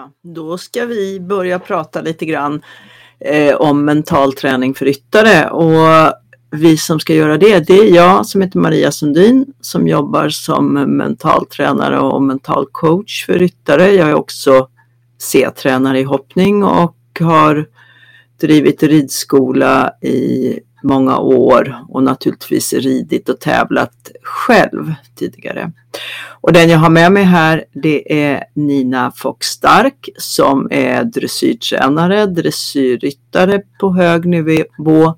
Ja, då ska vi börja prata lite grann eh, om mental träning för ryttare och vi som ska göra det, det är jag som heter Maria Sundin som jobbar som mental tränare och mental coach för ryttare. Jag är också C-tränare i hoppning och har drivit ridskola i många år och naturligtvis ridit och tävlat själv tidigare. Och den jag har med mig här det är Nina Fox Stark som är dressyrtränare, dressyrryttare på hög nivå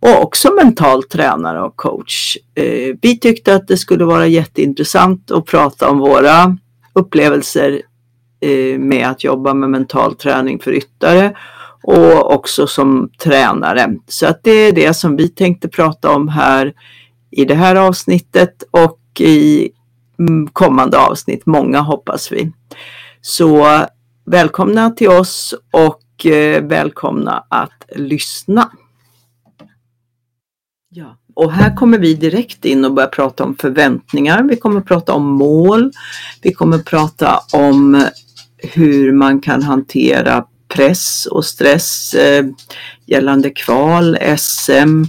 och också mental tränare och coach. Eh, vi tyckte att det skulle vara jätteintressant att prata om våra upplevelser eh, med att jobba med mental träning för ryttare och också som tränare. Så att det är det som vi tänkte prata om här i det här avsnittet och i mm, kommande avsnitt, många hoppas vi. Så välkomna till oss och eh, välkomna att lyssna. Ja, och här kommer vi direkt in och börja prata om förväntningar. Vi kommer prata om mål. Vi kommer prata om hur man kan hantera press och stress eh, gällande kval, SM,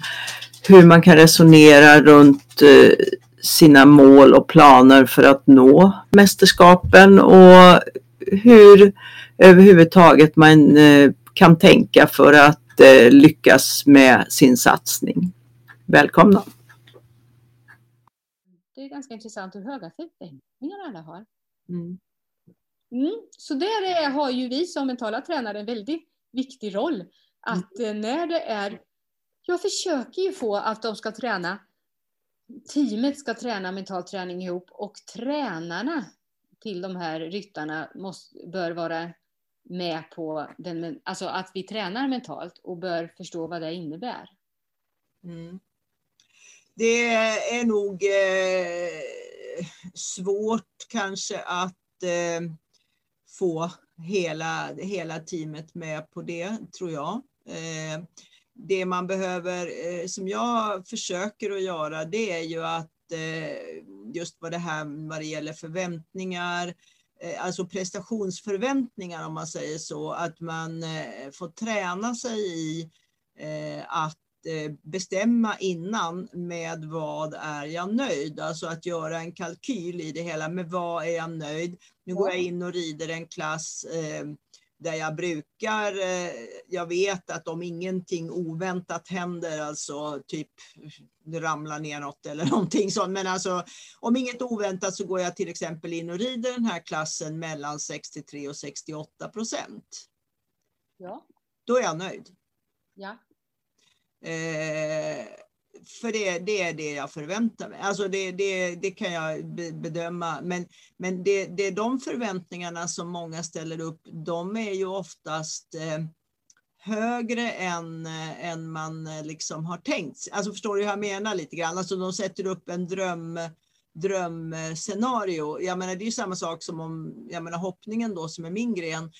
hur man kan resonera runt eh, sina mål och planer för att nå mästerskapen och hur överhuvudtaget man eh, kan tänka för att eh, lyckas med sin satsning. Välkomna! Det är ganska intressant hur höga förväntningar alla har. Mm. Mm. Så där är, har ju vi som mentala tränare en väldigt viktig roll. Att mm. när det är... Jag försöker ju få att de ska träna, teamet ska träna mental träning ihop och tränarna till de här ryttarna måste, bör vara med på den, alltså att vi tränar mentalt och bör förstå vad det innebär. Mm. Det är nog eh, svårt kanske att eh, få hela, hela teamet med på det, tror jag. Eh, det man behöver, eh, som jag försöker att göra, det är ju att eh, just vad det här vad det gäller förväntningar, alltså prestationsförväntningar om man säger så, att man får träna sig i att bestämma innan med vad är jag nöjd? Alltså att göra en kalkyl i det hela. Med vad är jag nöjd? Nu går jag in och rider en klass eh, där jag brukar, eh, jag vet att om ingenting oväntat händer, alltså typ det ramlar ner något eller någonting sånt, men alltså om inget oväntat så går jag till exempel in och rider den här klassen mellan 63 och 68 procent. Ja. Då är jag nöjd. Ja. Eh, för det, det, är det jag förväntar mig. Alltså det, det, det kan jag bedöma. Men, men det, det är de förväntningarna som många ställer upp, de är ju oftast eh, högre än, eh, än man eh, liksom har tänkt. Alltså förstår du hur jag menar lite grann? Alltså de sätter upp en dröm drömscenario. Jag menar, det är ju samma sak som om jag menar, hoppningen då som är min gren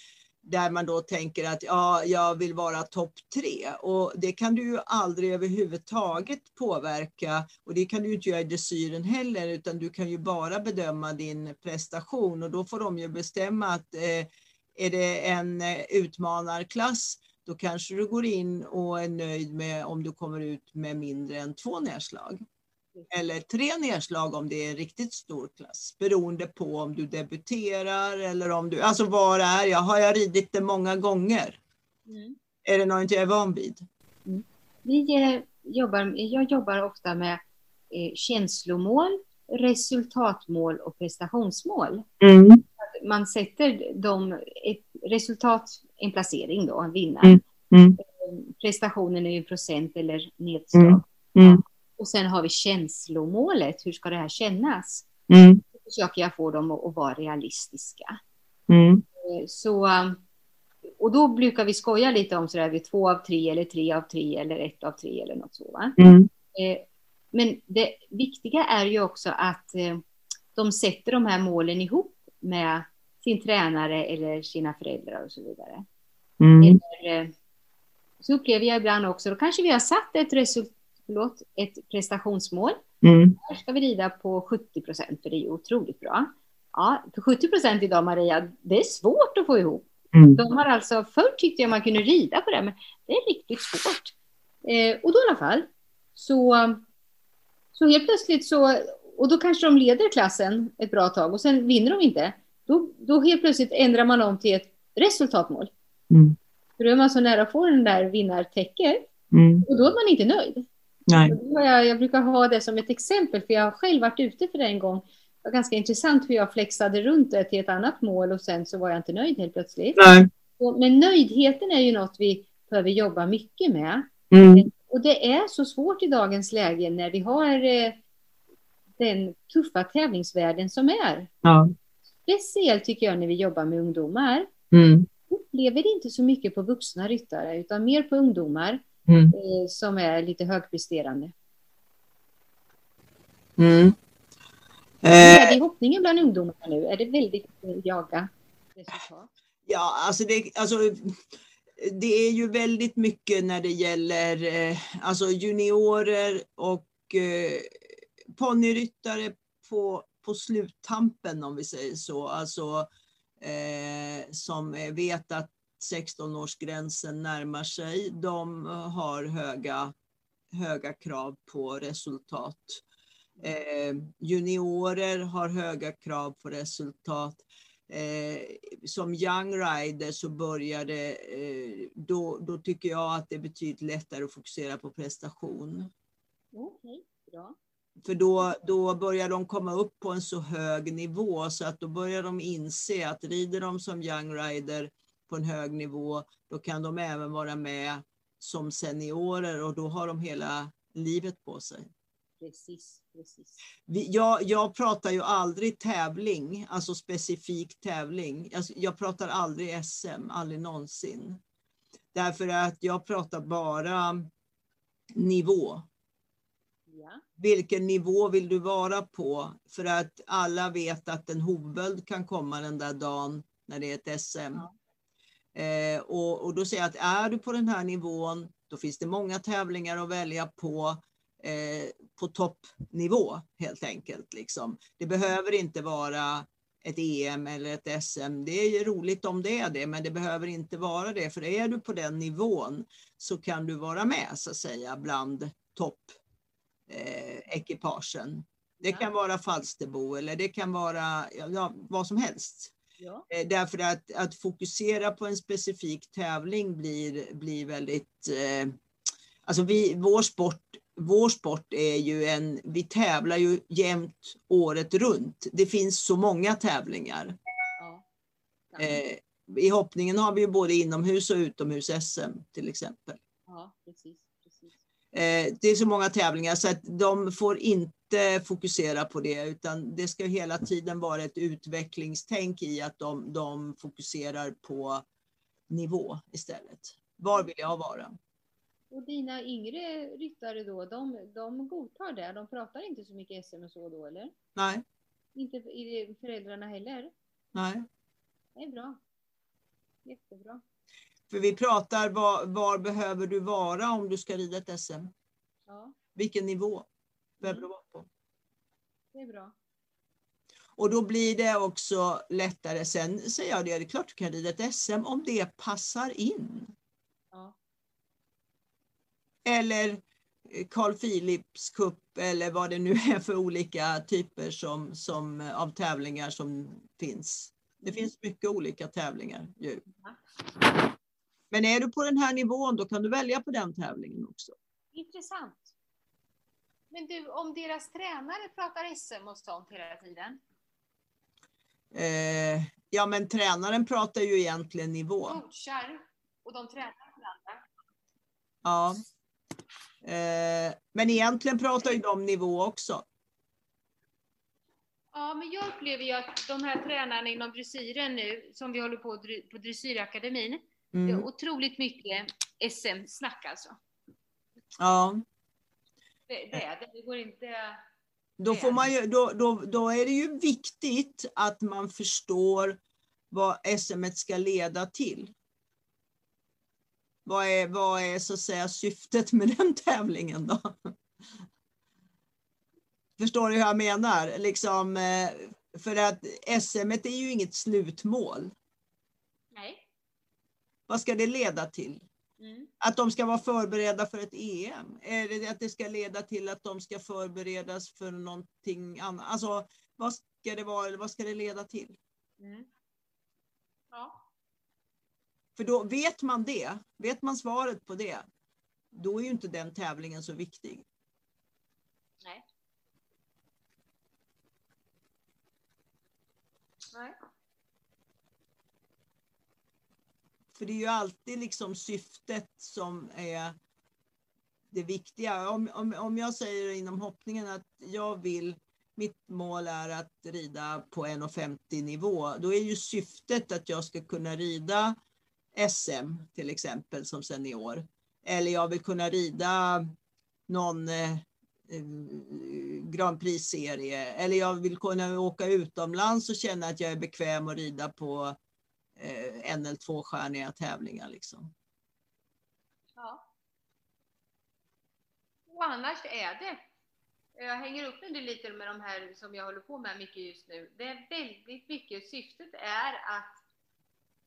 där man då tänker att ja, jag vill vara topp tre. Och det kan du ju aldrig överhuvudtaget påverka. Och det kan du inte göra i dressyren heller utan du kan ju bara bedöma din prestation. Och då får de ju bestämma att eh, är det en eh, utmanarklass då kanske du går in och är nöjd med om du kommer ut med mindre än två nedslag. Eller tre nedslag om det är en riktigt stor klass. Beroende på om du debuterar eller om du, alltså var är jag? Har jag ridit det många gånger? Mm. Är det något jag är van vid? Mm. Vi eh, jobbar, jag jobbar ofta med eh, känslomål, resultatmål och prestationsmål. Mm. Man sätter dem, ett resultat, en placering då, en vinnare. Mm. Mm. Eh, prestationen är en procent eller nedslag. Mm. Och sen har vi känslomålet, hur ska det här kännas? Mm. Då försöker jag få dem att, att vara realistiska. Mm. Eh, så, och då brukar vi skoja lite om sådär, vid två av tre eller tre av tre eller ett av tre eller något så. Mm. Eh, men det viktiga är ju också att eh, de sätter de här målen ihop med sin tränare eller sina föräldrar och så vidare. Mm. Eller, så upplever jag ibland också, då kanske vi har satt ett resultat förlåt, ett prestationsmål. Mm. Här ska vi rida på 70 procent, för det är otroligt bra. Ja, för 70 procent idag Maria, det är svårt att få ihop. Mm. De har alltså, förr tyckte jag man kunde rida på det, men det är riktigt svårt. Eh, och då i alla fall, så, så helt plötsligt så, och då kanske de leder klassen ett bra tag och sen vinner de inte. Då, då helt plötsligt ändrar man om till ett resultatmål. Mm. För då är man så nära att få den där vinnartäcket mm. och då är man inte nöjd. Nej. Jag, jag, brukar ha det som ett exempel, för jag har själv varit ute för det en gång. Det var ganska intressant hur jag flexade runt det till ett annat mål och sen så var jag inte nöjd helt plötsligt. Nej. Men nöjdheten är ju något vi behöver jobba mycket med. Mm. Och det är så svårt i dagens läge när vi har eh, den tuffa tävlingsvärlden som är. Ja. Speciellt tycker jag när vi jobbar med ungdomar. Mm. upplever inte så mycket på vuxna ryttare utan mer på ungdomar mm. eh, som är lite högpresterande. Mm. Är det i hoppningen bland ungdomarna nu? Är det väldigt jaga resultat? Ja, alltså det, alltså det är ju väldigt mycket när det gäller eh, alltså juniorer och eh, ponnyryttare på, på sluttampen om vi säger så. Alltså eh, som vet att 16-årsgränsen närmar sig. De har höga, höga krav på resultat. Eh, juniorer har höga krav på resultat. Eh, som young rider så börjar det, eh, då, då tycker jag att det är betydligt lättare att fokusera på prestation. Okay, bra. För då, då börjar de komma upp på en så hög nivå så att då börjar de inse att rider de som young rider på en hög nivå, då kan de även vara med som seniorer och då har de hela livet på sig. Precis, precis. Jag, jag pratar ju aldrig tävling, alltså specifik tävling. Jag, jag pratar aldrig SM, aldrig någonsin. Därför att jag pratar bara nivå. Ja. Vilken nivå vill du vara på? För att alla vet att en hovböld kan komma den där dagen när det är ett SM. Ja. Eh, och, och, då säger jag att är du på den här nivån, då finns det många tävlingar att välja på eh, på toppnivå helt enkelt. Liksom. Det behöver inte vara ett EM eller ett SM. Det är roligt om det är det, men det behöver inte vara det. För är du på den nivån så kan du vara med så att säga bland toppekipagen. Eh, det kan vara Falsterbo eller det kan vara ja, vad som helst. Ja. Eh, därför att, att fokusera på en specifik tävling blir, blir väldigt... Eh, alltså vi, vår sport vår sport är ju en, vi tävlar ju jämt året runt. Det finns så många tävlingar. Ja. Eh, I hoppningen har vi ju både inomhus och utomhus-SM till exempel. Ja, precis, precis. Eh, det är så många tävlingar så att de får inte fokusera på det utan det ska hela tiden vara ett utvecklingstänk i att de, de fokuserar på nivå istället. Var vill jag vara? Och dina yngre ryttare då, de, de godtar det? De pratar inte så mycket SM och så då, eller? Nej. Inte föräldrarna heller? Nej. Det är bra. Jättebra. För vi pratar, var, var, behöver du vara om du ska rida ett SM? Ja. Vilken nivå behöver mm. du vara på? Det är bra. Och då blir det också lättare. Sen säger jag det, det är klart du kan rida ett SM om det passar in. Ja eller Carl Philips Cup eller vad det nu är för olika typer som, som, av tävlingar som finns. Det mm. finns mycket olika tävlingar. Ju. Men är du på den här nivån då kan du välja på den tävlingen också. Intressant. Men du, om deras tränare pratar SM och sånt hela tiden? Eh, ja, men tränaren pratar ju egentligen nivå. Coachar och de tränar varandra. Ja. Eh, men egentligen pratar ju de nivå också. Ja, men jag upplever ju att de här tränarna inom dressyren nu, som vi håller på på Dressyrakademin, mm. det är otroligt mycket SM-snack alltså. Ja. Det, det det, det går inte... Då, får man ju, då, då, då är det ju viktigt att man förstår vad SM ska leda till. Vad är, vad är så att säga syftet med den tävlingen då? Förstår du hur jag menar? Liksom, eh, för att SM är ju inget slutmål. Nej. Vad ska det leda till? Mm. Att de ska vara förberedda för ett EM? Är det att det ska leda till att de ska förberedas för någonting annat? Alltså, vad ska det vara eller vad ska det leda till? Mm. Ja. För då vet man det, vet man svaret på det, då är ju inte den tävlingen så viktig. Nej. Nej. För det är ju alltid liksom syftet som är det viktiga. Om, om, om jag säger inom hoppningen att jag vill, mitt mål är att rida på 1,50 nivå, då är ju syftet att jag ska kunna rida SM till exempel som senior. Eller jag vill kunna rida någon eh, Grand Prix-serie. Eller jag vill kunna åka utomlands och känna att jag är bekväm att rida på en eller tvåstjärniga tävlingar. Liksom. Ja. Och annars är det. Jag hänger upp del lite med de här som jag håller på med mycket just nu. Det är väldigt mycket, syftet är att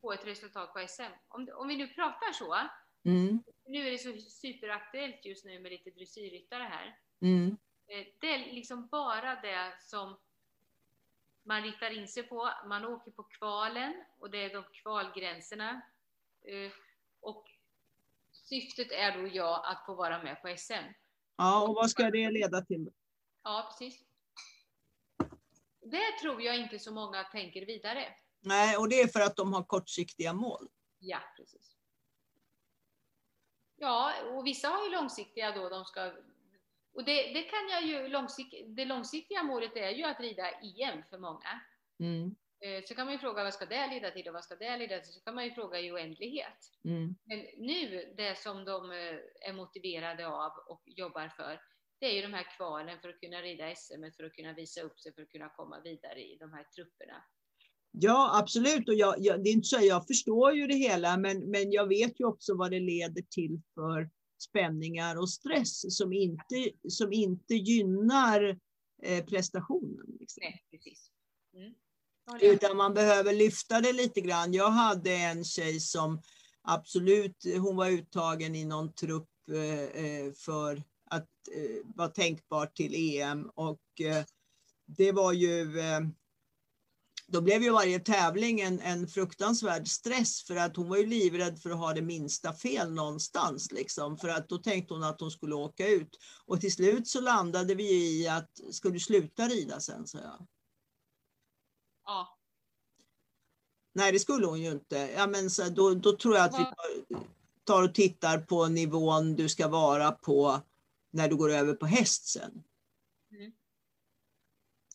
få ett resultat på SM. Om, om vi nu pratar så. Mm. Nu är det så superaktuellt just nu med lite dressyrryttare här. Mm. Eh, det är liksom bara det som man riktar in sig på. Man åker på kvalen och det är de kvalgränserna. Eh, och syftet är då ja, att få vara med på SM. Ja, och vad ska det leda till? Ja, precis. Det tror jag inte så många tänker vidare. Nej, och det är för att de har kortsiktiga mål. Ja, precis. Ja, och vissa har ju långsiktiga då, de ska och det, det kan jag ju långsikt, det långsiktiga målet är ju att rida EM för många. Mm. Eh, så kan man ju fråga vad ska det leda till och vad ska det leda till? Så kan man ju fråga i oändlighet. Mm. Men nu, det som de eh, är motiverade av och jobbar för, det är ju de här kvalen för att kunna rida SM, för att kunna visa upp sig, för att kunna komma vidare i de här trupperna. Ja, absolut. Och jag, jag, det är inte så, jag förstår ju det hela, men, men jag vet ju också vad det leder till för spänningar och stress som inte, som inte gynnar eh, prestationen. Liksom. Nej, precis. Mm. Utan man behöver lyfta det lite grann. Jag hade en tjej som absolut, hon var uttagen i någon trupp eh, eh för att eh, vara tänkbart till EM och eh, det var ju eh, då blev ju varje tävling en, en fruktansvärd stress för att hon var ju livrädd för att ha det minsta fel någonstans. Liksom, för att då tänkte hon att hon skulle åka ut. Och till slut så landade vi i att, ska du sluta rida sen? sa jag. Ja. Nej, det skulle hon ju inte. Ja, men så, då, då tror jag att vi tar, tar och tittar på nivån du ska vara på när du går över på häst sen.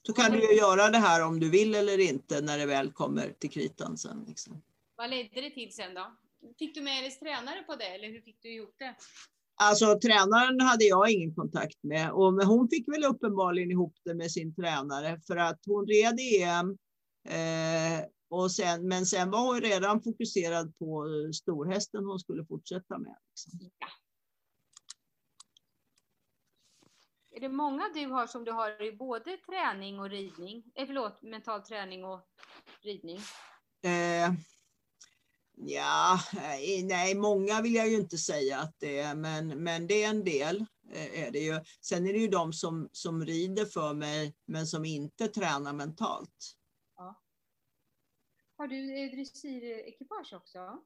Så kan du ju göra det här om du vill eller inte när det väl kommer till kritan sen. Liksom. Vad ledde det till sen då? Fick du med dig tränare på det eller hur fick du ihop det? Alltså tränaren hade jag ingen kontakt med och hon fick väl uppenbarligen ihop det med sin tränare för att hon red EM eh, och sen, men sen var hon redan fokuserad på storhästen hon skulle fortsätta med. Liksom. Ja. Är det många du har som du har i både träning och ridning? Eh, förlåt, mental träning och ridning? Eh, ja, nej, många vill jag ju inte säga att det är, men, men det är en del. Eh, är det ju. Sen är det ju de som, som rider för mig, men som inte tränar mentalt. Ja. Har du dressyrekipage också?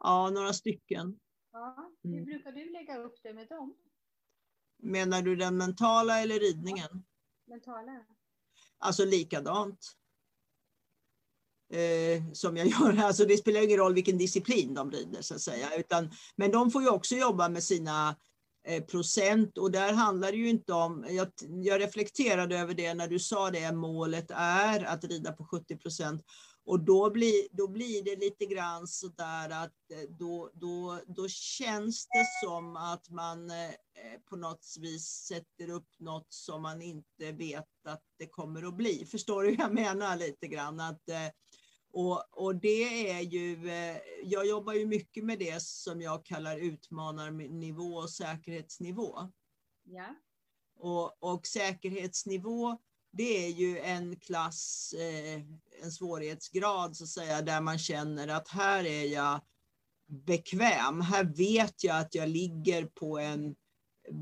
Ja, några stycken. Ja. Hur mm. brukar du lägga upp det med dem? Menar du den mentala eller ridningen? Mentala. Alltså likadant. Eh, som jag gör. Alltså det spelar ingen roll vilken disciplin de rider så att säga. Utan, men de får ju också jobba med sina eh, procent och där handlar det ju inte om, jag, jag reflekterade över det när du sa det, målet är att rida på 70 procent. Och då blir, då blir det lite grann så där att eh, då, då, då känns det som att man eh, på något vis sätter upp något som man inte vet att det kommer att bli. Förstår du hur jag menar lite grann? Att, eh, och, och det är ju, jag jobbar ju mycket med det som jag kallar utmanarnivå och säkerhetsnivå. Ja. Och, och säkerhetsnivå det är ju en klass, eh, en svårighetsgrad så att säga, där man känner att här är jag bekväm. Här vet jag att jag ligger på en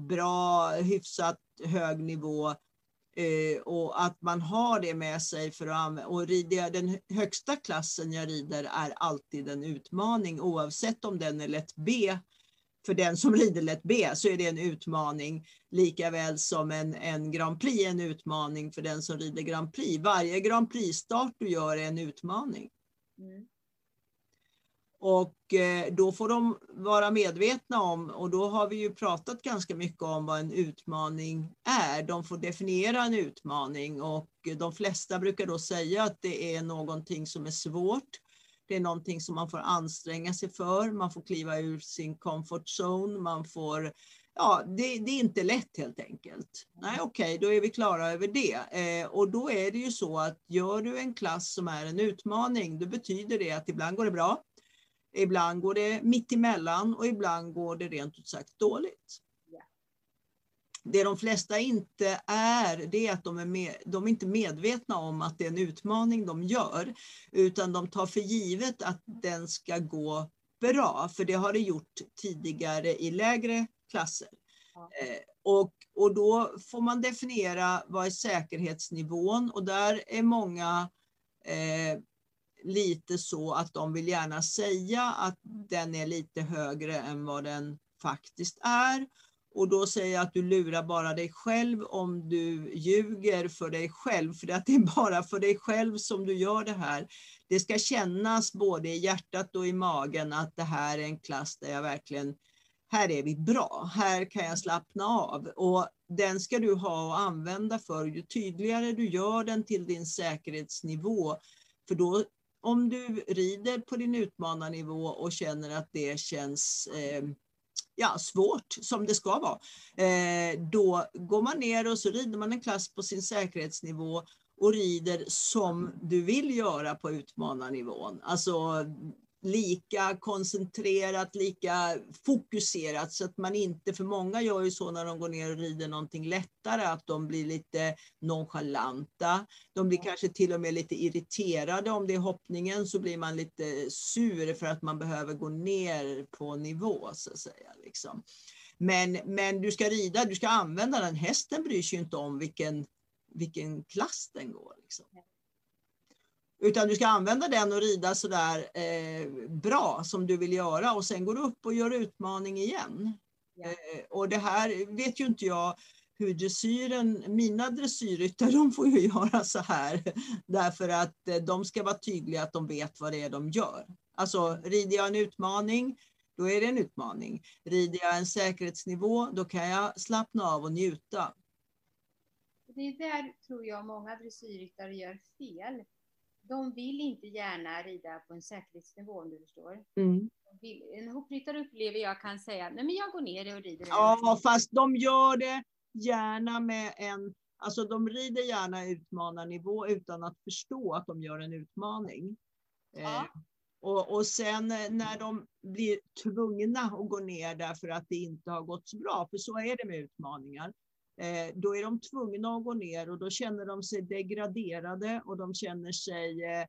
bra, hyfsat hög nivå eh, och att man har det med sig för att använda. Och rider den högsta klassen jag rider är alltid en utmaning oavsett om den är lätt B för den som rider lätt B så är det en utmaning lika väl som en, en Grand Prix är en utmaning för den som rider Grand Prix. Varje Grand Prix-start du gör är en utmaning. Mm. Och eh, då får de vara medvetna om, och då har vi ju pratat ganska mycket om vad en utmaning är. De får definiera en utmaning och de flesta brukar då säga att det är någonting som är svårt. Det är någonting som man får anstränga sig för, man får kliva ur sin comfort zone, man får Ja, det, det är inte lätt helt enkelt. Nej, okej, okay, då är vi klara över det. Eh, och då är det ju så att gör du en klass som är en utmaning, då betyder det att ibland går det bra, ibland går det mitt emellan och ibland går det rent ut sagt dåligt. Det de flesta inte är, det är att de är, med, de är inte medvetna om att det är en utmaning de gör, utan de tar för givet att den ska gå bra, för det har det gjort tidigare i lägre klasser. Eh, och, och då får man definiera vad är säkerhetsnivån och där är många eh, lite så att de vill gärna säga att den är lite högre än vad den faktiskt är. Och då säger jag att du lurar bara dig själv om du ljuger för dig själv, för att det är bara för dig själv som du gör det här. Det ska kännas både i hjärtat och i magen att det här är en klass där jag verkligen, här är vi bra, här kan jag slappna av. Och den ska du ha och använda för, ju tydligare du gör den till din säkerhetsnivå, för då om du rider på din utmanarnivå och känner att det känns eh, ja, svårt, som det ska vara, eh, då går man ner och så rider man en klass på sin säkerhetsnivå och rider som du vill göra på utmanarnivån. Alltså lika koncentrerat, lika fokuserat så att man inte, för många gör ju så när de går ner och rider någonting lättare, att de blir lite nonchalanta. De blir kanske till och med lite irriterade om det är hoppningen så blir man lite sur för att man behöver gå ner på nivå så att säga. Liksom. Men, men du ska rida, du ska använda den. Hästen bryr sig inte om vilken, vilken klass den går. Liksom. Utan du ska använda den och rida sådär eh, bra som du vill göra och sen går du upp och gör utmaning igen. Ja. Eh, och det här vet ju inte jag hur dressyren, mina dressyrryttare de får ju göra så här därför att eh, de ska vara tydliga att de vet vad det är de gör. Alltså rider jag en utmaning, då är det en utmaning. Rider jag en säkerhetsnivå, då kan jag slappna av och njuta. Det är där tror jag många dressyrryttare gör fel de vill inte gärna rida på en säkerhetsnivå om du förstår. Mm. En hoppryttare upplever jag kan säga, nej men jag går ner och rider. Ja, fast de gör det gärna med en, alltså de rider gärna utmanarnivå utan att förstå att de gör en utmaning. Ja. Eh, och, och sen när de blir tvungna att gå ner därför att det inte har gått så bra, för så är det med utmaningar, Eh, då är de tvungna att gå ner och då känner de sig degraderade och de känner sig eh,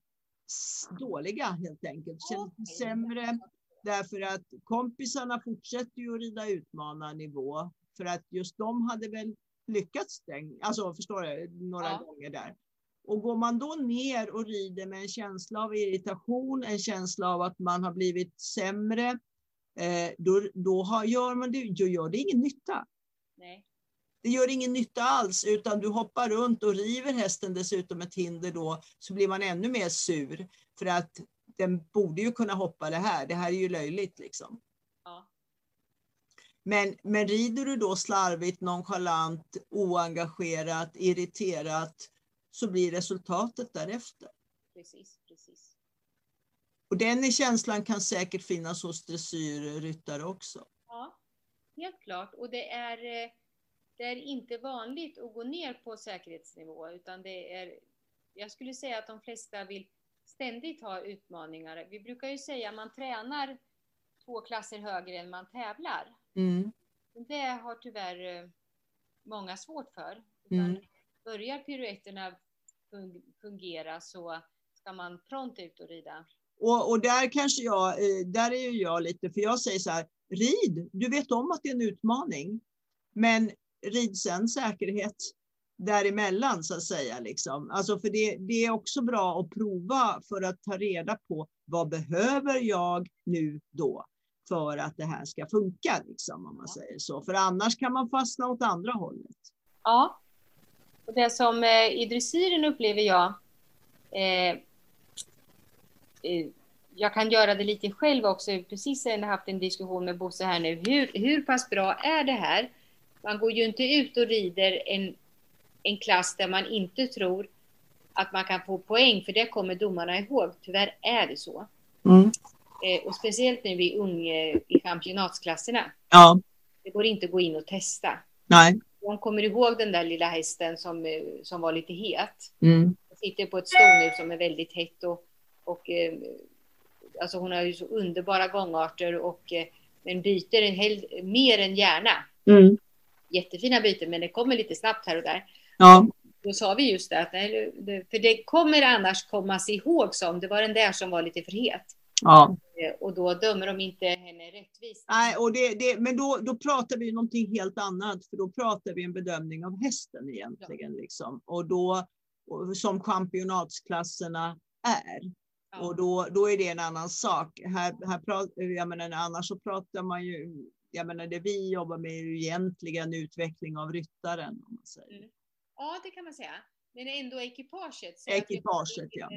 dåliga helt enkelt. Känner sig sämre därför att kompisarna fortsätter ju att rida utmanarnivå för att just de hade väl lyckats den, alltså förstår du, några ja. gånger där. Och går man då ner och rider med en känsla av irritation, en känsla av att man har blivit sämre, eh, då, då har, gör, man det, då gör det ingen nytta. Nej. Det gör ingen nytta alls, utan du hoppar runt och river hästen dessutom ett hinder då, så blir man ännu mer sur. För att den borde ju kunna hoppa det här, det här är ju löjligt liksom. Ja. Men, men rider du då slarvigt, nonchalant, oengagerat, irriterat, så blir resultatet därefter. Precis, precis. Och den känslan kan säkert finnas hos dressyrryttare också. Ja, helt klart. Och det är eh, det är inte vanligt att gå ner på säkerhetsnivå utan det är, jag skulle säga att de flesta vill ständigt ha utmaningar. Vi brukar ju säga att man tränar två klasser högre än man tävlar. Mm. Det har tyvärr eh, många svårt för. Mm. börjar piruetterna fungera så ska man prompt ut och rida. Och, och där kanske jag, eh, där är ju jag lite, för jag säger så här, rid, du vet om att det är en utmaning, men rid sen säkerhet däremellan så att säga. Liksom. Alltså för det, det är också bra att prova för att ta reda på vad behöver jag nu då för att det här ska funka, liksom, om man säger så. För annars kan man fastna åt andra hållet. Ja, och det som eh, i dressyren upplever jag eh, eh, jag kan göra det lite själv också. Precis när jag haft en diskussion med Bosse här nu. Hur, hur pass bra är det här? Man går ju inte ut och rider en, en klass där man inte tror att man kan få poäng, för det kommer domarna ihåg. Tyvärr är det så. Mm. Eh, och speciellt nu i ung, i championatsklasserna. Ja. Det går inte att gå in och testa. Nej. De kommer ihåg den där lilla hästen som, eh, som var lite het. Mm. sitter på ett stol nu som är väldigt hett och, och eh, alltså hon har ju så underbara gångarter och eh, men byter en hel, mer än gärna. Mm. Jättefina byten, men det kommer lite snabbt här och där. Ja. Då sa vi just det, att för det kommer annars komma sig ihåg som det var den där som var lite för het. Ja. Eh, och då dömer de inte henne rättvist. Nej, och det, det, men då, då pratar vi någonting helt annat, för då pratar vi en bedömning av hästen egentligen. Ja. Liksom. Och då, som championatsklasserna är. Ja. Och då, då är det en annan sak. Här, här prat, jag menar, annars så pratar man ju, jag menar det vi jobbar med är ju egentligen utveckling av ryttaren. Om man säger. Mm. Ja, det kan man säga. Men ändå ekipaget. Så ekipaget, ja.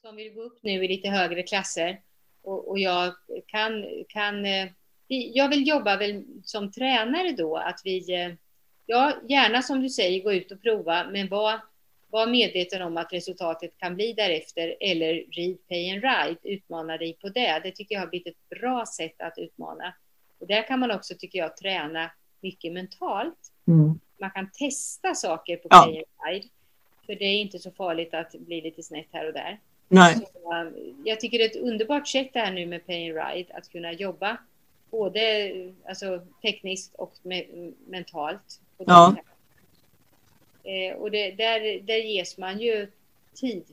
Som vill gå upp nu i lite högre klasser. Och, och jag kan, kan, eh, jag vill jobba väl som tränare då, att vi, eh, ja, gärna som du säger, gå ut och prova, men var var medveten om att resultatet kan bli därefter eller read, pay and ride, utmana dig på det. Det tycker jag har blivit ett bra sätt att utmana. Och där kan man också, tycker jag, träna mycket mentalt. Mm. Man kan testa saker på ja. pay and ride. För det är inte så farligt att bli lite snett här och där. Nej. Så, um, jag tycker det är ett underbart sätt det här nu med pay and ride, att kunna jobba både alltså, tekniskt och me mentalt. Ja. Eh, och det, där, där ges man ju tid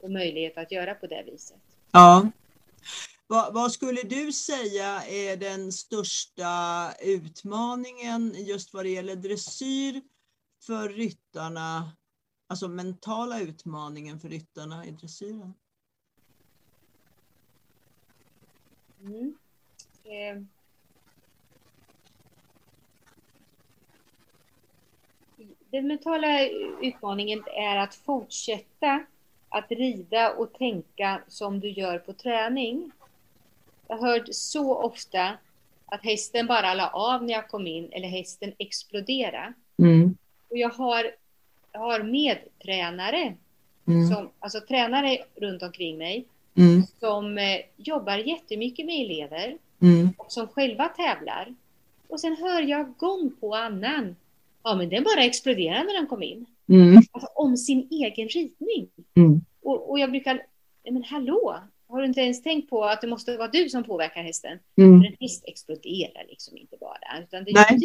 och möjlighet att göra på det viset. Ja. Vad, vad, skulle du säga är den största utmaningen just vad det gäller dressyr för ryttarna, alltså mentala utmaningen för ryttarna i dressyren? Mm. Eh. den mentala utmaningen är att fortsätta att rida och tänka som du gör på träning. Jag hört så ofta att hästen bara la av när jag kom in eller hästen exploderade. Mm. Och jag har, jag har medtränare, mm. som, alltså tränare runt omkring mig, mm. som eh, jobbar jättemycket med elever mm. och som själva tävlar. Och sen hör jag gång på annan Ja, men den bara exploderade när den kom in. Mm. Alltså, om sin egen ritning. Mm. Och, och, jag brukar, men hallå, har du inte ens tänkt på att det måste vara du som påverkar hästen? Mm. För en häst exploderar liksom inte bara. Utan det är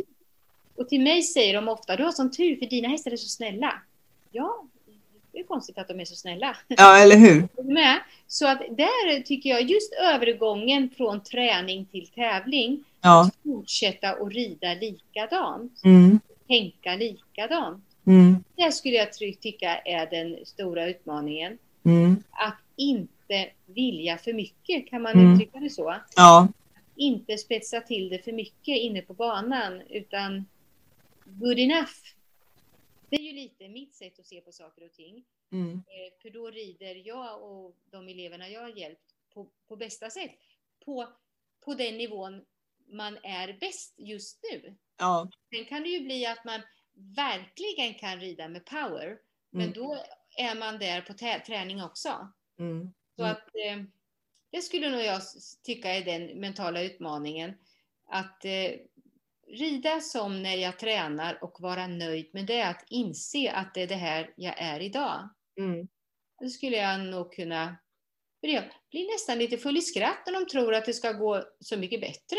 och till mig säger de ofta, du har sån tur för dina hästar är så snälla. Ja, det är konstigt att de är så snälla. Ja, eller hur? Så att där tycker jag just övergången från träning till tävling, ja. att fortsätta att rida likadant. Mm tänka likadant. Mm. Det skulle jag tycka är den stora utmaningen. Mm. Att inte vilja för mycket, kan man mm. uttrycka det så? Ja. Inte spetsa till det för mycket inne på banan, utan good enough. Det är ju lite mitt sätt att se på saker och ting. Mm. Eh, för då rider jag och de eleverna jag har hjälpt på, på bästa sätt. På, på den nivån man är bäst just nu. Ja. Sen kan det ju bli att man verkligen kan rida med power, men mm. då är man där på träning också. Mm. Så att eh, det skulle nog jag tycka är den mentala utmaningen. Att eh, rida som när jag tränar och vara nöjd med det, att inse att det är det här jag är idag. Mm. Då skulle jag nog kunna jag blir nästan lite full i skratt när de tror att det ska gå så mycket bättre.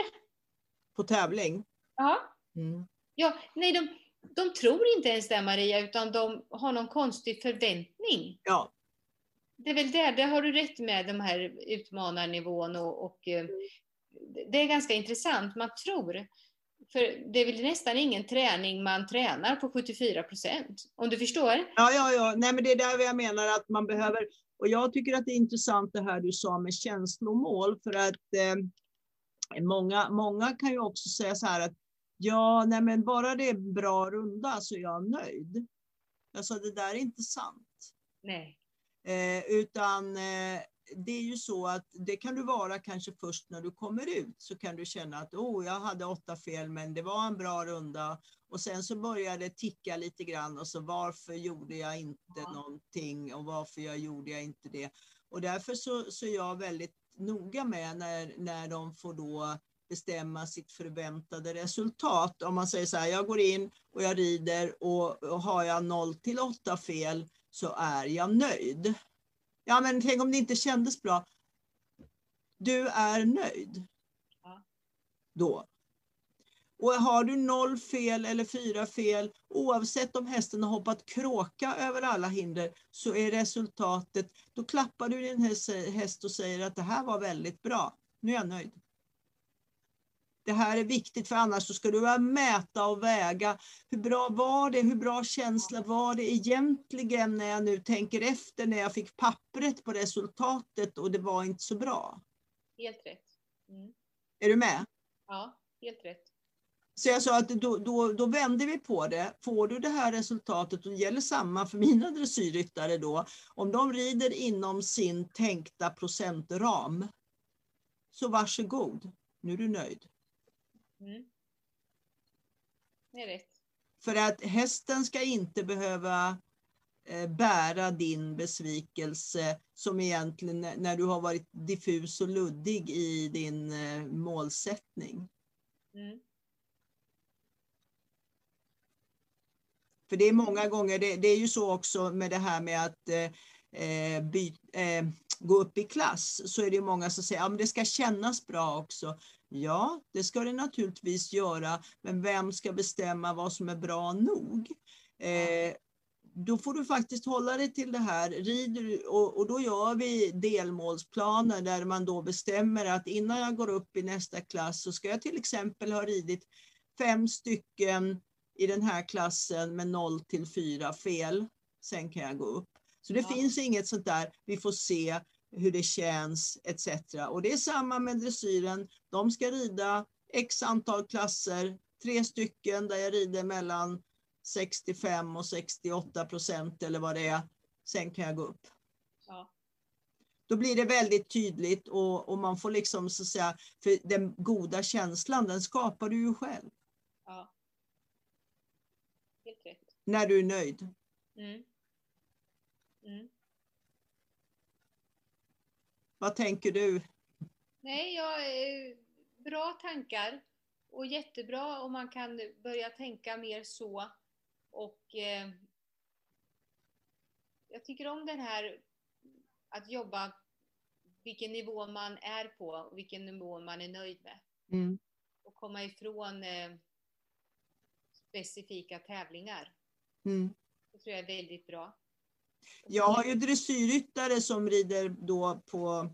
På tävling? Ja. Mm. Ja, nej, de, de tror inte ens det Maria, utan de har någon konstig förväntning. Ja. Det är väl där, där har du rätt med de här utmanarnivån och, och eh, det är ganska intressant. Man tror, för det är väl nästan ingen träning man tränar på 74 procent, om du förstår? Ja, ja, ja. Nej, men det är där jag menar att man behöver, och jag tycker att det är intressant det här du sa med känslomål, för att eh, många, många kan ju också säga så här att ja, nej, men bara det är bra runda så är jag nöjd. Alltså det där är inte sant. Nej. Eh, utan eh, det är ju så att det kan du vara kanske först när du kommer ut så kan du känna att oh, jag hade åtta fel men det var en bra runda och sen så börjar det ticka lite grann och så varför gjorde jag inte ja. någonting och varför jag gjorde jag inte det. Och därför så, så är jag väldigt noga med när, när de får då bestämma sitt förväntade resultat. Om man säger så här, jag går in och jag rider och, har jag 0 till 8 fel så är jag nöjd. Ja, men tänk om det inte kändes bra. Du är nöjd. Ja. Då. Och har du noll fel eller fyra fel, oavsett om hästen har hoppat kråka över alla hinder, så är resultatet, då klappar du din häst och säger att det här var väldigt bra. Nu är jag nöjd. Det här är viktigt för annars så ska du börja mäta och väga. Hur bra var det? Hur bra känsla var det egentligen när jag nu tänker efter när jag fick pappret på resultatet och det var inte så bra? Helt rätt. Mm. Är du med? Ja, helt rätt. Så jag sa att då, då, då vänder vi på det. Får du det här resultatet, och det gäller samma för mina dressyrryttare då, om de rider inom sin tänkta procentram, så varsågod, nu är du nöjd. Mm. Det är rätt. För att hästen ska inte behöva eh, bära din besvikelse som egentligen när du har varit diffus och luddig i din eh, målsättning. Mm. För det är många gånger, det, det, är ju så också med det här med att eh, eh by, eh, gå upp i klass så är det många som säger att ja, det ska kännas bra också. Ja, det ska det naturligtvis göra, men vem ska bestämma vad som är bra nog? Eh, då får du faktiskt hålla dig till det här. Rider, och, och, då gör vi delmålsplaner där man då bestämmer att innan jag går upp i nästa klass så ska jag till exempel ha ridit fem stycken i den här klassen med 0 till 4 fel. Sen kan jag gå upp. Så det ja. finns inget sånt där, vi får se hur det känns etc. Och det är samma med dressyren. De ska rida x antal klasser, tre stycken där jag rider mellan 65 och 68 procent eller vad det är. Sen kan jag gå upp. Ja. Då blir det väldigt tydligt och, och man får liksom så att säga, för den goda känslan den skapar du ju själv. Ja. Helt rätt. När du är nöjd. Mm. Vad tänker du? Nej, jag, bra tankar och jättebra om man kan börja tänka mer så. Och eh, jag tycker om den här att jobba vilken nivå man är på och vilken nivå man är nöjd med. Mm. Och komma ifrån eh, specifika tävlingar. Mm. Det tror jag är väldigt bra. Jag har ju dressyrryttare som rider då på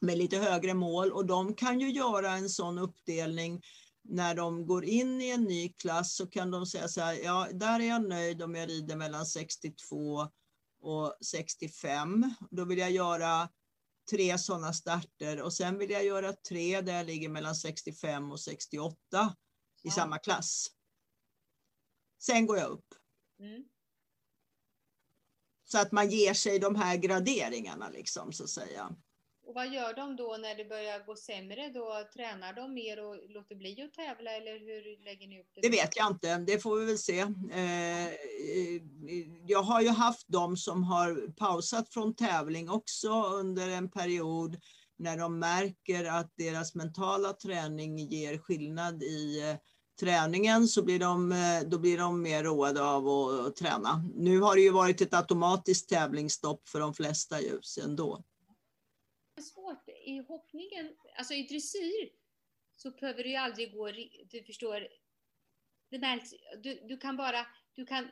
med lite högre mål och de kan ju göra en sån uppdelning när de går in i en ny klass så kan de säga så här, ja där är jag nöjd om jag rider mellan 62 och 65. Då vill jag göra tre sådana starter och sen vill jag göra tre där jag ligger mellan 65 och 68 ja. i samma klass. Sen går jag upp. Mm. Så att man ger sig de här graderingarna liksom så att säga. Och vad gör de då när det börjar gå sämre? Då tränar de mer och låter bli att tävla eller hur lägger ni upp det? Det vet jag inte, det får vi väl se. Eh, jag har ju haft de som har pausat från tävling också under en period när de märker att deras mentala träning ger skillnad i eh, träningen så blir de, eh, då blir de mer roade av att träna. Nu har det ju varit ett automatiskt tävlingsstopp för de flesta ljus ändå. Det är svårt i hoppningen, alltså i dressyr så behöver det ju aldrig gå, du förstår, det märks, du, du kan bara, du kan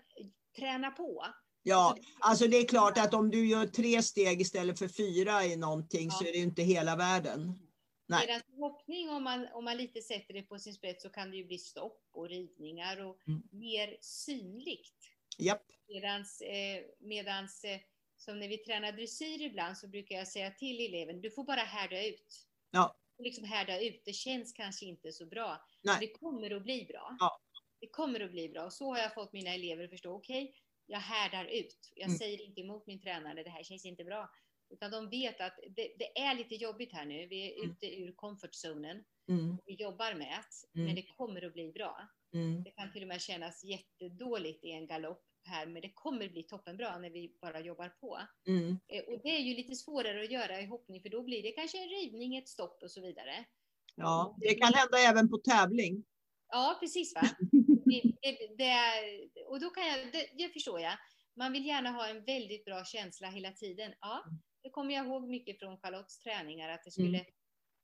träna på. Ja, alltså det är klart att om du gör tre steg istället för fyra i någonting ja. så är det inte hela världen. Nej. Medan hoppning, om man, om man lite sätter det på sin spets, så kan det ju bli stopp och ridningar och mm. mer synligt. Japp. Medans, eh, medans eh, som när vi tränar dressyr ibland så brukar jag säga till eleven, du får bara härda ut. Ja. Liksom härda ut, det känns kanske inte så bra. Nej. Men det kommer att bli bra. Ja. Det kommer att bli bra. Och så har jag fått mina elever att förstå, okej, okay, jag härdar ut. Jag mm. säger inte emot min tränare, det här känns inte bra. Utan de vet att det, det är lite jobbigt här nu. Vi är mm. ute ur comfortzonen. Mm. Vi jobbar med det, mm. men det kommer att bli bra. Mm. Det kan till och med kännas jättedåligt i en galopp här, men det kommer bli toppenbra när vi bara jobbar på. Mm. Eh, och det är ju lite svårare att göra i hoppning, för då blir det kanske en rivning, ett stopp och så vidare. Ja, det kan hända även på tävling. Ja, precis. Va? Det, det, det, och då kan jag, det, det förstår jag. Man vill gärna ha en väldigt bra känsla hela tiden. Ja, det kommer jag ihåg mycket från Charlottes träningar, att det skulle mm.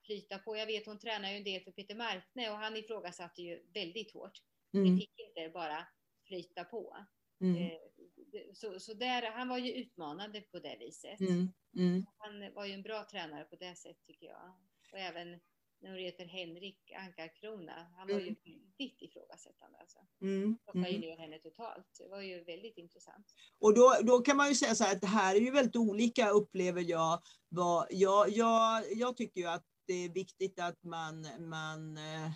flyta på. Jag vet hon tränar ju en del för Peter Markne och han ifrågasatte ju väldigt hårt. Mm. Det fick inte bara flyta på. Mm. Eh, så, så där, han var ju utmanande på det viset. Mm. Mm. Han var ju en bra tränare på det sättet tycker jag. Och även hon heter Henrik Ankarkrona, han var ju mm. väldigt ifrågasättande. Alltså. Mm. Plockade ju ner henne totalt. Det var ju väldigt intressant. Och då, då kan man ju säga så här att det här är ju väldigt olika upplever jag. Vad, jag, jag, jag tycker ju att det är viktigt att man, man eh,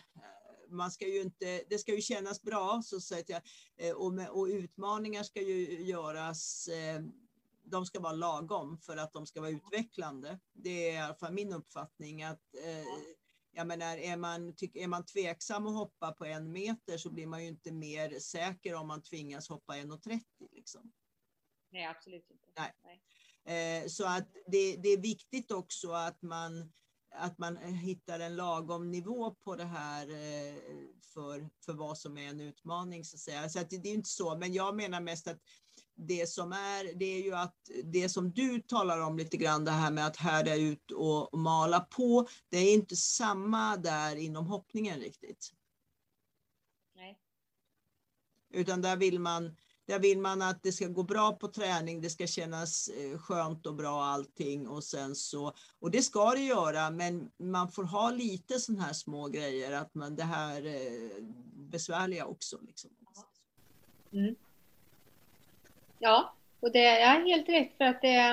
man ska ju inte, det ska ju kännas bra så säga, eh, och, med, och utmaningar ska ju göras eh, de ska vara lagom för att de ska vara utvecklande. Det är i alla fall min uppfattning. att eh, jag menar, är, man, är man tveksam att hoppa på en meter så blir man ju inte mer säker om man tvingas hoppa 1,30. Liksom. Nej, absolut inte. Nej. Nej. så att det, det, är viktigt också att man att man hittar en lagom nivå på det här eh, för, för vad som är en utmaning. Så att säga. Så att det, det är inte så, men jag menar mest att det som är, det är ju att det som du talar om lite grann, det här med att härda ut och mala på, det är inte samma där inom hoppningen riktigt. Nej. Utan där vill man där vill man att det ska gå bra på träning, det ska kännas eh, skönt och bra allting och sen så, och det ska det göra, men man får ha lite sådana här små grejer, att man det här eh, besvärliga också. Liksom. Mm. Ja, och det är helt rätt för att det är,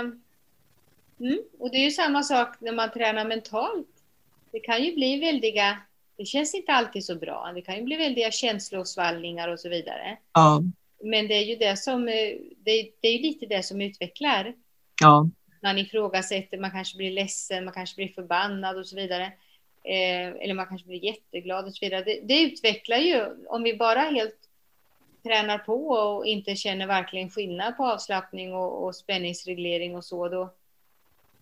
mm, och det är ju samma sak när man tränar mentalt. Det kan ju bli väldiga, det känns inte alltid så bra, det kan ju bli väldiga känslosvallningar och så vidare. Ja. Men det är ju det som, eh, det, det är lite det som utvecklar. Ja. Man ifrågasätter, man kanske blir ledsen, man kanske blir förbannad och så vidare. Eh, eller man kanske blir jätteglad och så vidare. Det, det, utvecklar ju, om vi bara helt tränar på och inte känner verkligen skillnad på avslappning och, och spänningsreglering och så, då,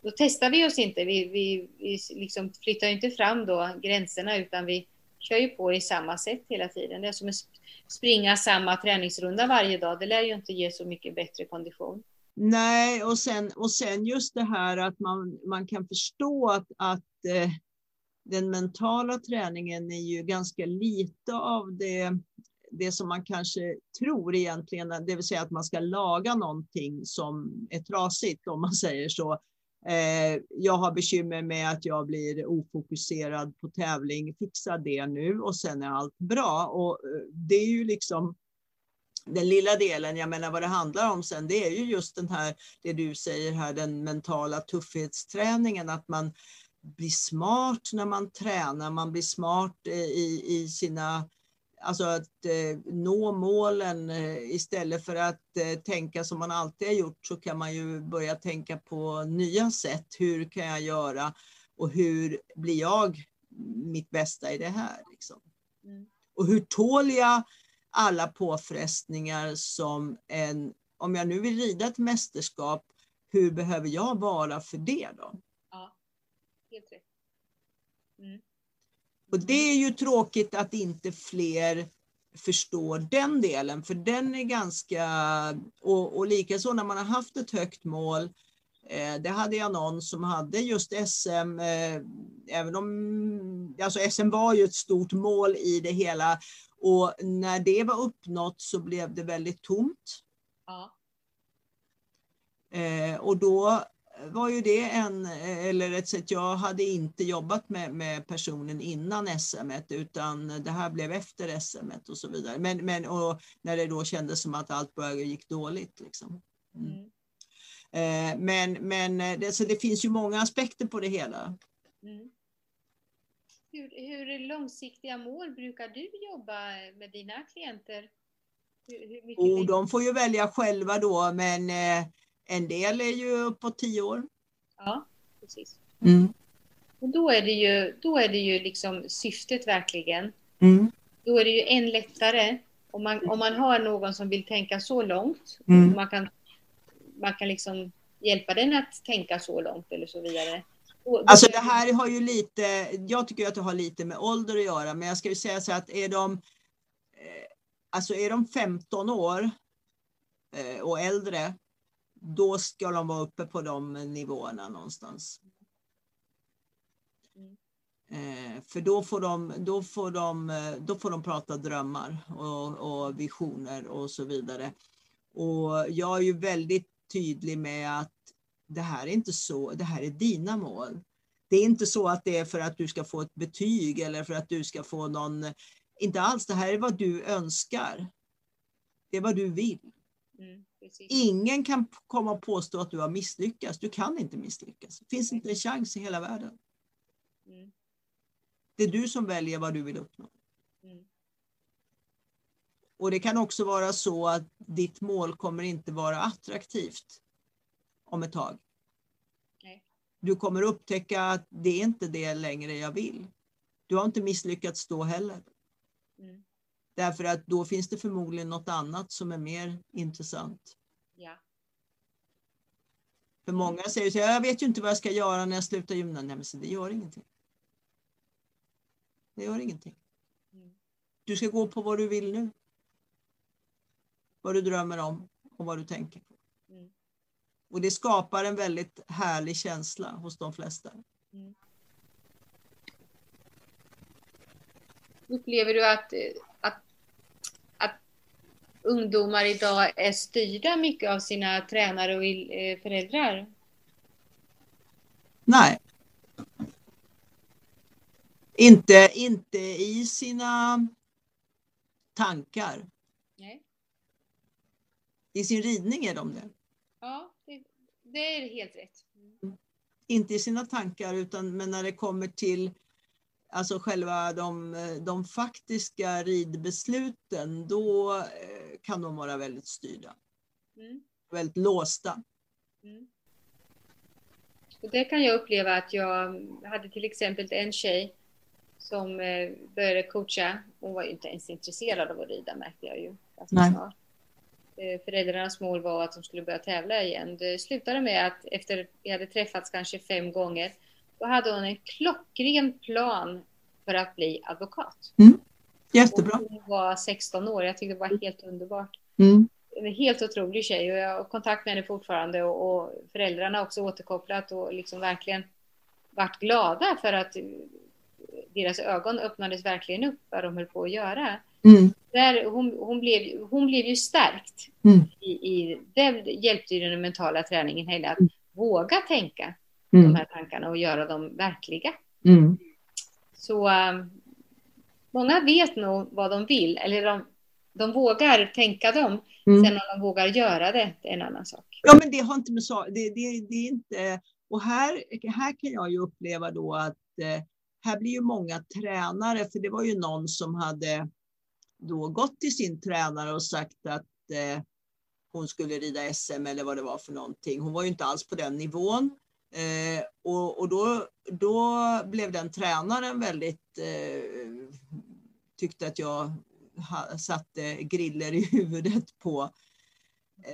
då testar vi oss inte. Vi, vi, vi liksom flyttar inte fram då gränserna utan vi kör ju på i samma sätt hela tiden. Det är som att springa samma träningsrunda varje dag. Det lär ju inte ge så mycket bättre kondition. Nej, och sen, och sen just det här att man, man kan förstå att, att eh, den mentala träningen är ju ganska lite av det, det som man kanske tror egentligen, det vill säga att man ska laga någonting som är trasigt om man säger så. Eh, jag har bekymmer med att jag blir ofokuserad på tävling. Fixa det nu och sen är allt bra. Och eh, det är ju liksom den lilla delen, jag menar vad det handlar om sen, det är ju just den här, det du säger här, den mentala tuffhetsträningen, att man blir smart när man tränar, man blir smart eh, i, i sina Alltså att eh, nå målen eh, istället för att eh, tänka som man alltid har gjort så kan man ju börja tänka på nya sätt. Hur kan jag göra och hur blir jag mitt bästa i det här? Liksom? Mm. Och hur tål jag alla påfrestningar som en, om jag nu vill rida ett mästerskap, hur behöver jag vara för det då? Ja, helt rätt. Mm. Och det är ju tråkigt att inte fler förstår den delen, för den är ganska, och, och likaså när man har haft ett högt mål, eh, det hade jag någon som hade just SM, eh, även om, alltså SM var ju ett stort mål i det hela, Och när det var uppnått så blev det väldigt tomt. Ja. Eh, och då var ju det en, eller ett sätt, jag hade inte jobbat med, med personen innan SM utan det här blev efter SM och så vidare. Men, men och när det då kändes som att allt bara gick dåligt. Liksom. Mm. Mm. Eh, men men det, så det finns ju många aspekter på det hela. Mm. Hur, hur långsiktiga mål brukar du jobba med dina klienter? Hur, hur oh, de får ju välja själva då, men eh, en del är ju uppåt tio år. Ja, precis. Mm. Och då är det ju, då är det ju liksom syftet verkligen. Mm. Då är det ju än lättare om man, om man har någon som vill tänka så långt. Mm. Man kan, man kan liksom hjälpa den att tänka så långt eller så vidare. Alltså det här har ju lite, jag tycker att det har lite med ålder att göra, men jag ska ju säga så att är de, eh, alltså är de 15 år eh, och äldre, då ska de vara uppe på de nivåerna någonstans. Mm. Eh, för då får, de, då, får de, eh, då får de prata drömmar och, och visioner och så vidare. Och jag är ju väldigt tydlig med att det här är inte så, det här är dina mål. Det är inte så att det är för att du ska få ett betyg eller för att du ska få någon, inte alls, det här är vad du önskar. Det är vad du vill. Mm, Ingen kan komma och påstå att du har misslyckats. Du kan inte misslyckas. Det finns inte en chans i hela världen. Mm. Det är du som väljer vad du vill uppnå. Mm. Och det kan också vara så att ditt mål kommer inte vara attraktivt om ett tag. Nej. Du kommer upptäcka att det är inte det längre jag vill. Du har inte misslyckats då heller. Mm. Därför att då finns det förmodligen något annat som är mer intressant. Ja. För många säger så jag vet ju inte vad jag ska göra när jag slutar gymnasiet. Nej, men så det gör ingenting. Det gör ingenting. Mm. Du ska gå på vad du vill nu. Vad du drömmer om och vad du tänker på. Och det skapar en väldigt härlig känsla hos de flesta. Mm. Upplever du att, att ungdomar idag är styrda mycket av sina tränare och eh, föräldrar? Nej. Inte, inte i sina tankar. Nej. I sin ridning är de det. Ja. Det är helt rätt. Mm. Inte i sina tankar utan men när det kommer till alltså själva de, de faktiska ridbesluten, då eh, kan de vara väldigt styrda. Mm. Väldigt låsta. Mm. Och det kan jag uppleva att jag hade till exempel en tjej som eh, började coacha. Hon var ju inte ens intresserad av att rida märkte jag ju. Nej. Snart. Eh, föräldrarnas mål var att de skulle börja tävla igen. Det slutade med att efter vi hade träffats kanske fem gånger, då hade hon en klockren plan för att bli advokat. Mm. Jättebra. Och hon var 16 år, jag tyckte det var helt underbart. Mm. En helt otrolig tjej och jag har kontakt med henne fortfarande och, och föräldrarna har också återkopplat och liksom verkligen varit glada för att deras ögon öppnades verkligen upp vad de höll på att göra. Mm. Där hon, hon, blev, hon blev ju stärkt. Mm. I, i, det hjälpte ju den mentala träningen henne att mm. våga tänka mm. de här tankarna och göra dem verkliga. Mm. Så um, många vet nog vad de vill, eller de, de vågar tänka dem. Mm. Sen om de vågar göra det, det är en annan sak. Ja, men det har inte med så, det, det, det är inte, och här, här kan jag ju uppleva då att eh, här blir ju många tränare, för det var ju någon som hade då gått till sin tränare och sagt att eh, hon skulle rida SM eller vad det var för någonting. Hon var ju inte alls på den nivån. Eh, och och då, då blev den tränaren väldigt, eh, tyckte att jag ha, satte griller i huvudet på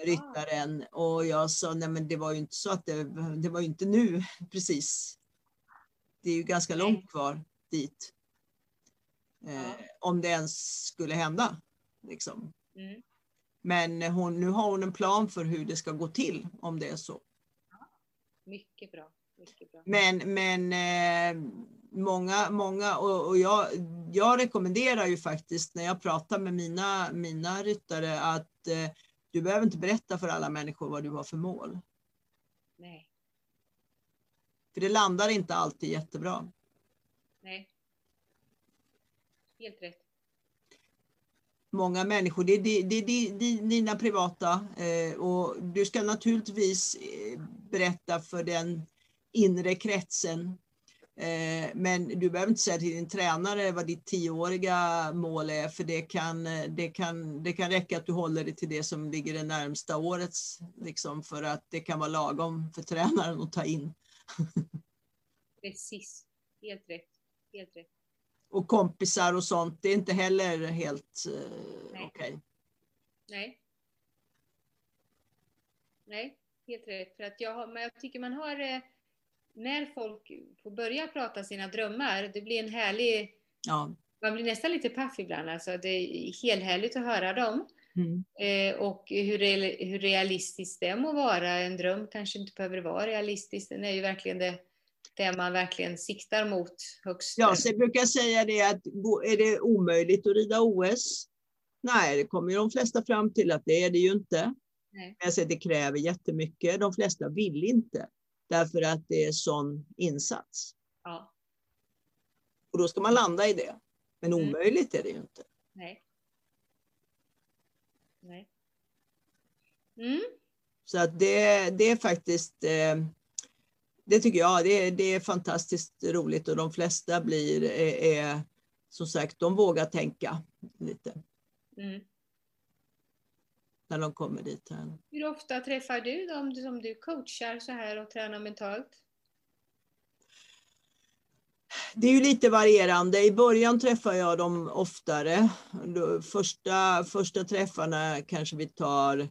ryttaren. Och jag sa, nej men det var ju inte så att det, det var ju inte nu precis. Det är ju ganska långt kvar dit. Eh, om det ens skulle hända. Liksom. Mm. Men hon, nu har hon en plan för hur det ska gå till om det är så. Mycket bra. Men, men eh, många, många och, och jag, jag rekommenderar ju faktiskt när jag pratar med mina, mina ryttare att eh, du behöver inte berätta för alla människor vad du har för mål. Nej. För det landar inte alltid jättebra. Nej. Helt rätt. Många människor, det är, det, det, det dina privata eh, och du ska naturligtvis eh, berätta för den inre kretsen Eh, men du behöver inte säga till din tränare vad ditt tioåriga mål är, för det kan, eh, det kan, det kan räcka att du håller dig till det som ligger det närmsta årets, liksom, för att det kan vara lagom för tränaren att ta in. Precis, helt rätt. Helt rätt. Och kompisar och sånt, det är inte heller helt uh, okej. Okay. Nej. Nej, helt rätt. För att jag, har, men jag tycker man har eh, när folk får börja prata sina drömmar, det blir en härlig... Ja. Man blir nästan lite paff ibland. Alltså, det är helt härligt att höra dem. Mm. Eh, och hur, hur realistiskt det må vara. En dröm kanske inte behöver vara realistisk. Den är ju verkligen det, det man verkligen siktar mot högst. Ja, så jag brukar säga det att är det omöjligt att rida OS? Nej, det kommer ju de flesta fram till att det är det ju inte. Nej. Jag säger, det kräver jättemycket. De flesta vill inte. Därför att det är sån insats. Ja. Och då ska man landa i det. Men mm. omöjligt är det ju inte. Nej. Nej. Mm. Så att det, det är faktiskt, eh, det tycker jag, det, det är fantastiskt roligt och de flesta blir, är, är som sagt, de vågar tänka lite. Mm när de kommer dit. Här. Hur ofta träffar du dem som du coachar så här och tränar mentalt? Det är ju lite varierande. I början träffar jag dem oftare. Första, första träffarna kanske vi tar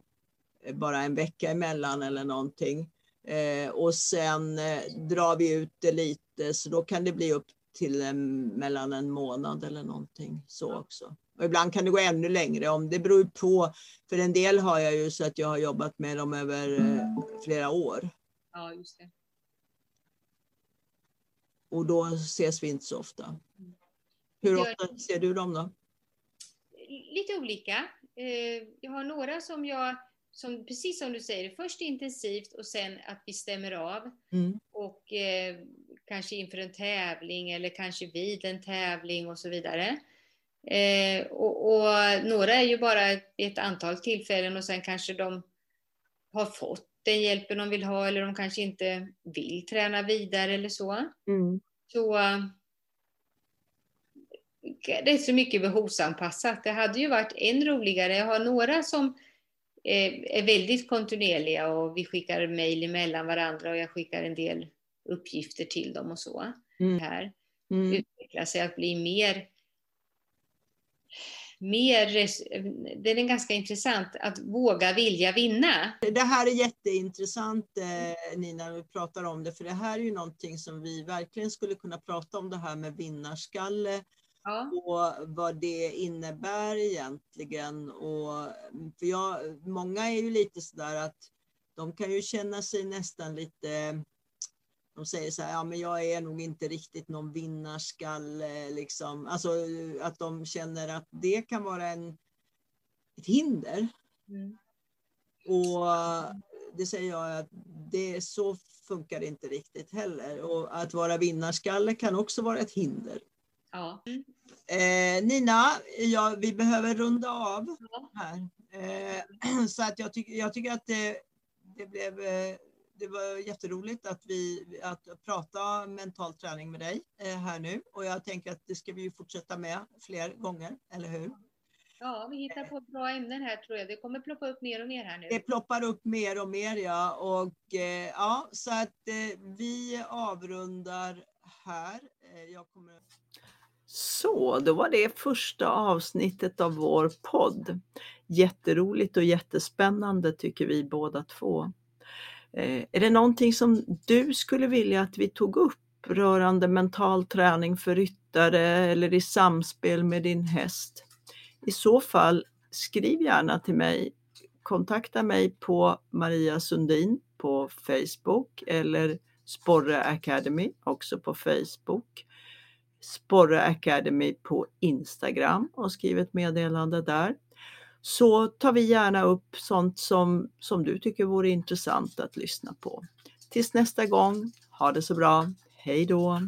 bara en vecka emellan eller någonting. Eh, och sen eh, drar vi ut det lite så då kan det bli upp till en, mellan en månad eller någonting så också. Och ibland kan det gå ännu längre. Om det beror på, för en del har jag ju så att jag har jobbat med dem över eh, flera år. Ja, just det. Och då ses vi inte så ofta. Hur ofta ser du dem då? Lite olika. Eh, jag har några som jag, som, precis som du säger, först intensivt och sen att vi stämmer av. Mm. Och eh, kanske inför en tävling eller kanske vid en tävling och så vidare. Eh, och, och, några är ju bara ett, ett, antal tillfällen och sen kanske de har fått den hjälpen de vill ha eller de kanske inte vill träna vidare eller så. Mm. Så det är så mycket behovsanpassat. Det hade ju varit än roligare. Jag har några som är väldigt kontinuerliga och vi skickar mejl emellan varandra och jag skickar en del uppgifter till dem och så. Mm. Här. Mm. Utveckla sig att bli mer mer, den är ganska intressant, att våga vilja vinna. Det här är jätteintressant eh, Nina, när vi pratar om det, för det här är ju någonting som vi verkligen skulle kunna prata om det här med vinnarskalle ja. och vad det innebär egentligen. Och, för jag, många är ju lite sådär att de kan ju känna sig nästan lite de säger så här, ja men jag är nog inte riktigt någon vinnarskalle. Liksom. Alltså att de känner att det kan vara en, ett hinder. Mm. Och det säger jag att det, så funkar det inte riktigt heller. Och att vara vinnarskalle kan också vara ett hinder. Ja. Eh, Nina, ja, vi behöver runda av här. Eh, så att jag, tyck, jag tycker att det, det blev eh, det var jätteroligt att, vi, att prata mental träning med dig eh, här nu och jag tänker att det ska vi fortsätta med fler gånger, eller hur? Ja, vi hittar på bra ämnen här tror jag. Det kommer ploppa upp mer och mer här nu. Det ploppar upp mer och mer ja. Och eh, ja, så att eh, vi avrundar här. Jag kommer... Så, då var det första avsnittet av vår podd. Jätteroligt och jättespännande tycker vi båda två. Eh, är det någonting som du skulle vilja att vi tog upp rörande mental träning för ryttare eller i samspel med din häst? I så fall skriv gärna till mig. Kontakta mig på Maria Sundin på Facebook eller Sporre Academy också på Facebook. Sporre Academy på Instagram och skriv ett meddelande där. Så tar vi gärna upp sånt som, som du tycker vore intressant att lyssna på. Tills nästa gång, ha det så bra. Hej då!